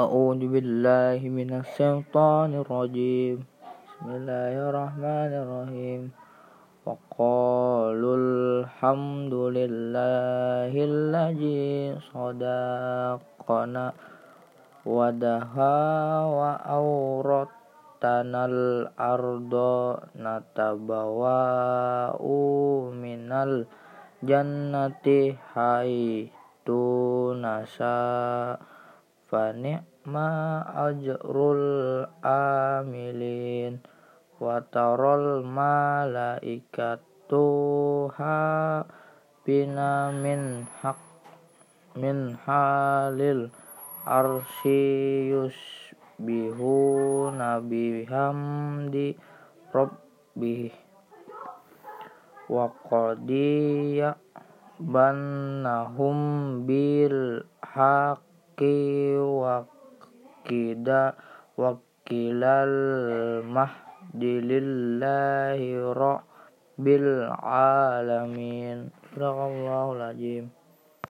أعوذ بالله من الشيطان الرجيم بسم الله الرحمن الرحيم وقالوا الحمد لله الذي صدقنا ودها وأورثنا الأرض نتبوأ من الجنة حيث نشاء فنعم أجر العاملين وترى الملائكة بنا من حق من حال العرش يسبحون بحمد ربه وقد يأبنهم بالحق wakida wakilal mahdi lillahi rabbil alamin. Sadaqallahul azim